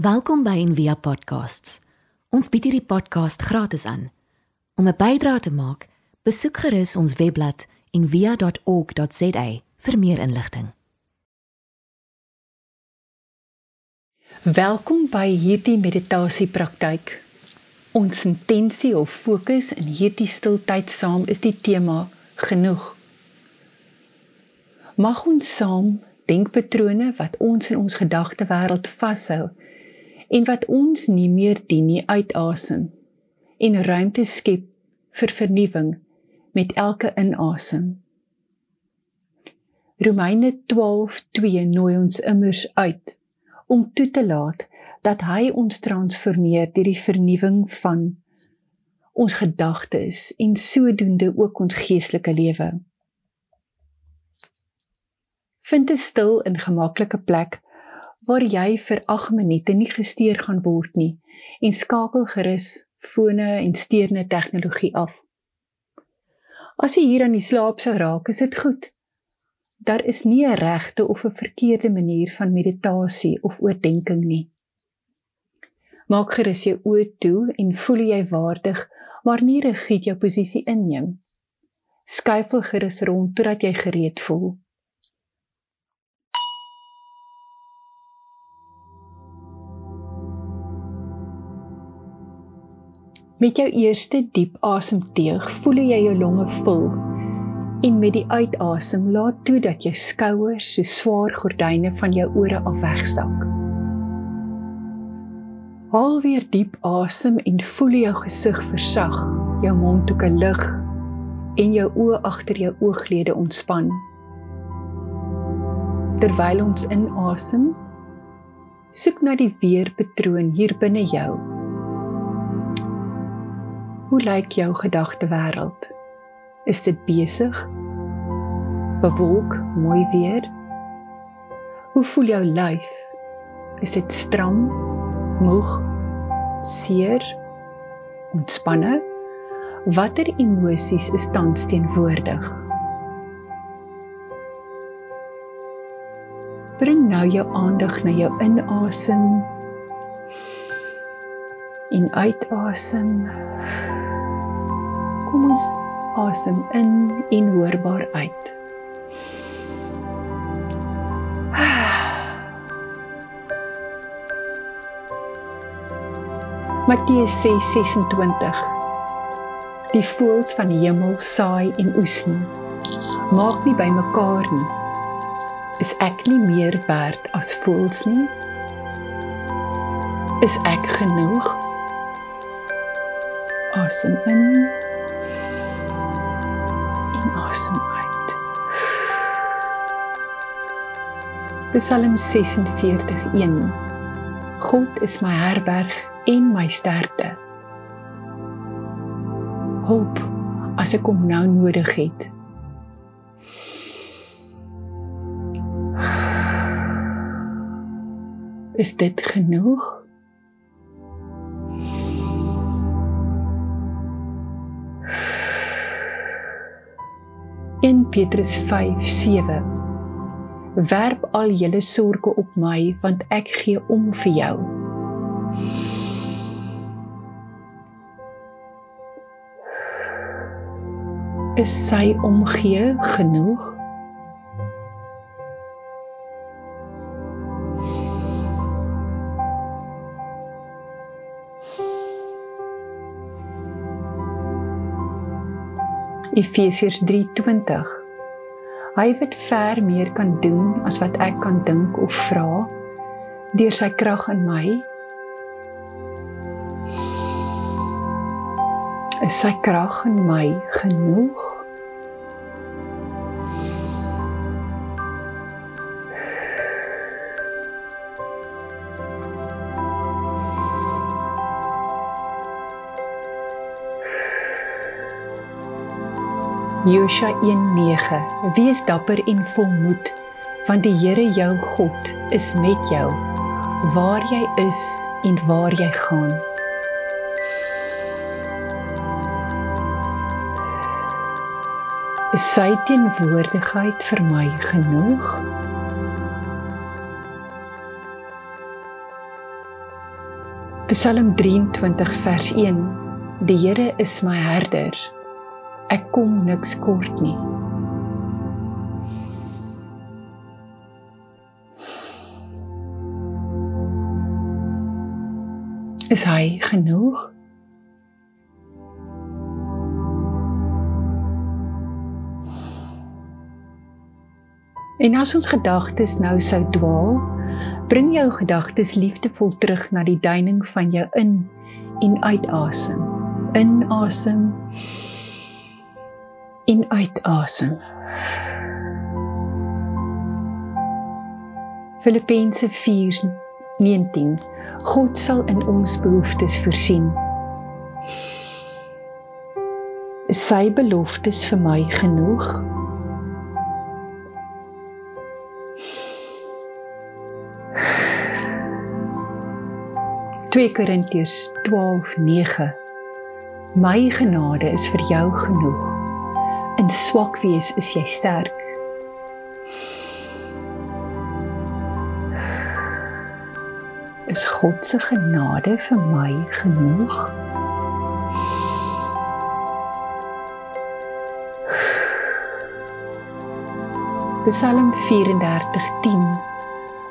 Welkom by Envia Podcasts. Ons bied hierdie podcast gratis aan. Om 'n bydrae te maak, besoek gerus ons webblad en via.org.za vir meer inligting. Welkom by hierdie meditasiepraktyk. Ons intensie of fokus in hierdie stiltyd saam is die tema genoeg. Mag ons saam denkpatrone wat ons in ons gedagtewêreld vashou en wat ons nie meer dien nie uitasem en ruimte skep vir vernuwing met elke inasem. Romeine 12:2 nooi ons immers uit om toe te laat dat hy ons transformeer deur die vernuwing van ons gedagtes en sodoende ook ons geestelike lewe. Vind 'n stil en gemaklike plek waar jy vir 8 minute nie gesteer gaan word nie en skakel gerus fone en steurende tegnologie af. As jy hier aan die slaap sou raak, is dit goed. Daar is nie 'n regte of 'n verkeerde manier van meditasie of oordeenking nie. Maak gerus jou oë toe en voel jy waardig, maar nie rigied jou posisie inneem. Skuifel gerus rond totdat jy gereed voel. Met jou eerste diep asemteug voel jy jou longe vul en met die uitasem laat toe dat jou skouers so swaar gordyne van jou ore af wegsak. Haal weer diep asem en voel jou gesig versag, jou mondhoeke lig en jou oë agter jou ooglede ontspan. Terwyl ons inasem, soek na die weerpatroon hier binne jou Hoe lyk jou gedagtewêreld? Is dit besig? Bewolk, mooi weer? Hoe voel jou lyf? Is dit stram, moeg, seer, ontspanne? Watter emosies is tans teenwoordig? Bring nou jou aandag na jou inasem en uitasem. Kom ons asem in en hoorbaar uit. Matteus 6:26 Die voëls van die hemel saai en oes nie. Maak nie bymekaar nie. Is ek nie meer werd as voëls nie? Is ek genoeg? Asem in en asem uit. Psalm 46:1 God is my herberg en my sterkte. Hulp as ek hom nou nodig het. Is dit genoeg? Petrus 5:7 Werp al julle sorges op my want ek gee om vir jou. Is sy omgee genoeg? Efesiërs 3:20 Hy wat ver meer kan doen as wat ek kan dink of vra deur sy krag in my is sy krag in my genoeg Josua 1:9 Wees dapper en volmoed want die Here jou God is met jou waar jy is en waar jy gaan. Is sy teenwoordigheid vir my genoeg? Psalm 23 vers 1 Die Here is my herder. Ek kom niks kort nie. Is hy genoeg? En as ons gedagtes nou sou dwaal, bring jou gedagtes liefdevol terug na die duining van jou in en uitasem. Inasem en uitasem. Filippense 4:19 God sal in ons behoeftes voorsien. Sy beloftes vir my genoeg. 2 Korintiërs 12:9 My genade is vir jou genoeg. In swak wees is jy sterk. Is God se genade vir my genoeg? Psalm 34:10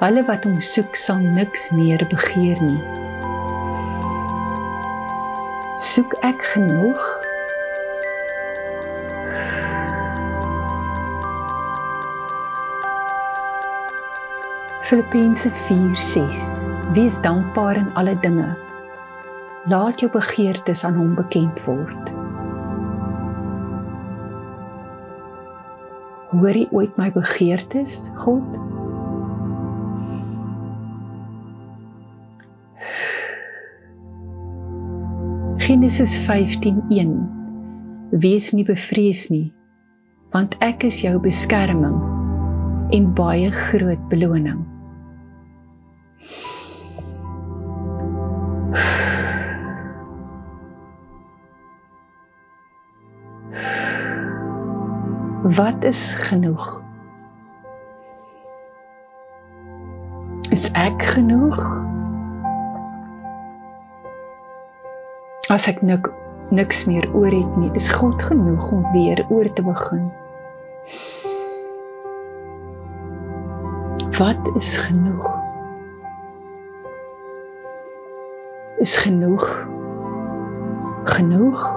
Hulle wat hom soek sal niks meer begeer nie soek ek genoeg? Filippense 4:6 Wees dankbaar in alle dinge. Laat jou begeertes aan hom bekend word. Hoor jy ooit my begeertes, God? Genesis 15:1 Wees nie bevrees nie want ek is jou beskerming en baie groot beloning. Wat is genoeg? Is ek genoeg? As ek nik niks meer oor het nie, is God genoeg om weer oor te begin. Wat is genoeg? Is genoeg? Genoeg?